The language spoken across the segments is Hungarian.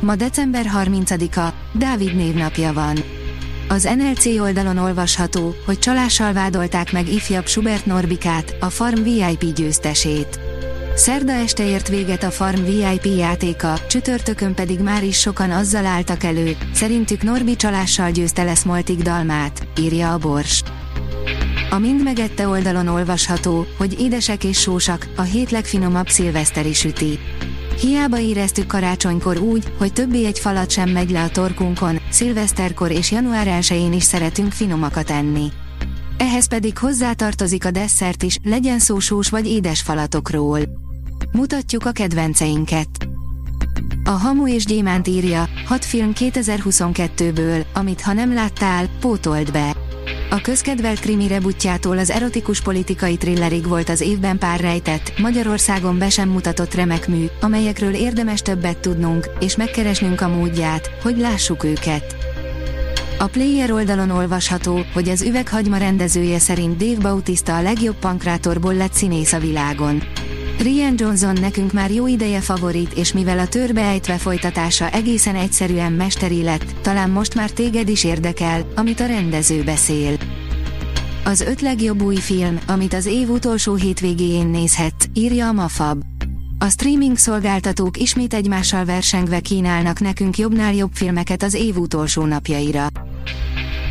Ma december 30-a, Dávid névnapja van. Az NLC oldalon olvasható, hogy csalással vádolták meg ifjabb Schubert Norbikát, a Farm VIP győztesét. Szerda este ért véget a Farm VIP játéka, csütörtökön pedig már is sokan azzal álltak elő, szerintük Norbi csalással győzte lesz Moltik dalmát, írja a Bors. A Mind megette oldalon olvasható, hogy édesek és sósak, a hét legfinomabb szilveszteri süti. Hiába éreztük karácsonykor úgy, hogy többé egy falat sem megy le a torkunkon, szilveszterkor és január 1-én is szeretünk finomakat enni. Ehhez pedig hozzátartozik a desszert is, legyen szó sós vagy édes falatokról. Mutatjuk a kedvenceinket. A Hamu és Gyémánt írja, hat film 2022-ből, amit ha nem láttál, pótold be. A közkedvelt krimi rebutjától az erotikus politikai thrillerig volt az évben pár rejtett, Magyarországon be sem mutatott remek mű, amelyekről érdemes többet tudnunk, és megkeresnünk a módját, hogy lássuk őket. A Player oldalon olvasható, hogy az üveghagyma rendezője szerint Dave Bautista a legjobb pankrátorból lett színész a világon. Rian Johnson nekünk már jó ideje favorit, és mivel a törbe ejtve folytatása egészen egyszerűen mesteri lett, talán most már téged is érdekel, amit a rendező beszél. Az öt legjobb új film, amit az év utolsó hétvégéjén nézhetsz, írja a Mafab. A streaming szolgáltatók ismét egymással versengve kínálnak nekünk jobbnál jobb filmeket az év utolsó napjaira.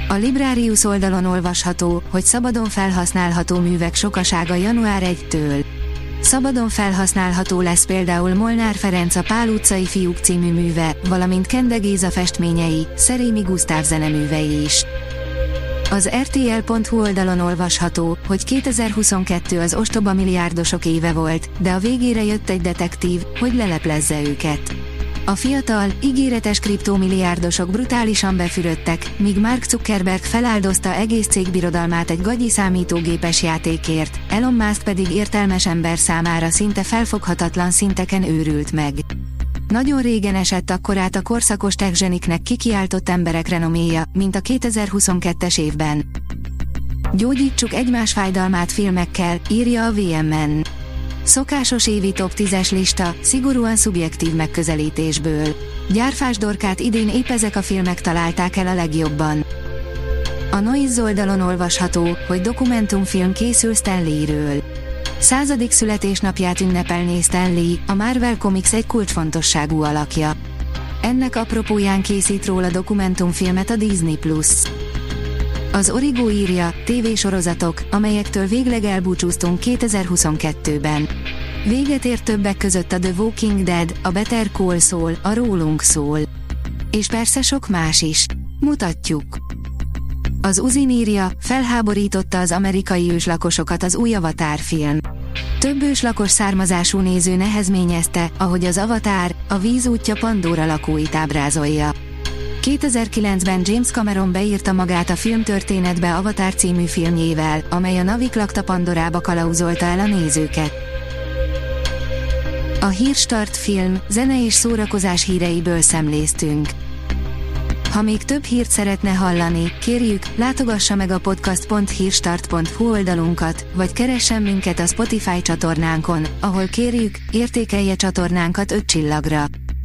A Librarius oldalon olvasható, hogy szabadon felhasználható művek sokasága január 1-től. Szabadon felhasználható lesz például Molnár Ferenc a Pál utcai fiúk című műve, valamint Kende Géza festményei, Szerémi Gusztáv zeneművei is. Az RTL.hu oldalon olvasható, hogy 2022 az ostoba milliárdosok éve volt, de a végére jött egy detektív, hogy leleplezze őket. A fiatal, ígéretes kriptomilliárdosok brutálisan befürödtek, míg Mark Zuckerberg feláldozta egész cégbirodalmát egy gagyi számítógépes játékért, Elon Musk pedig értelmes ember számára szinte felfoghatatlan szinteken őrült meg. Nagyon régen esett akkorát a korszakos techzseniknek kikiáltott emberek renoméja, mint a 2022-es évben. Gyógyítsuk egymás fájdalmát filmekkel, írja a VMN. Szokásos évi top 10-es lista, szigorúan szubjektív megközelítésből. Gyárfás Dorkát idén épp ezek a filmek találták el a legjobban. A Noise oldalon olvasható, hogy dokumentumfilm készül Stanley-ről. Századik születésnapját ünnepelné Stanley, a Marvel Comics egy kulcsfontosságú alakja. Ennek apropóján készít róla dokumentumfilmet a Disney+. Az Origo írja, tévésorozatok, amelyektől végleg elbúcsúztunk 2022-ben. Véget ért többek között a The Walking Dead, a Better Call Saul, a Rólunk szól. És persze sok más is. Mutatjuk. Az Uzin írja, felháborította az amerikai őslakosokat az új Avatar film. Több őslakos származású néző nehezményezte, ahogy az Avatar, a víz útja Pandora lakóit ábrázolja. 2009-ben James Cameron beírta magát a filmtörténetbe Avatar című filmjével, amely a Navik lakta Pandorába kalauzolta el a nézőket. A Hírstart film, zene és szórakozás híreiből szemléztünk. Ha még több hírt szeretne hallani, kérjük, látogassa meg a podcast.hírstart.hu oldalunkat, vagy keressen minket a Spotify csatornánkon, ahol kérjük, értékelje csatornánkat 5 csillagra.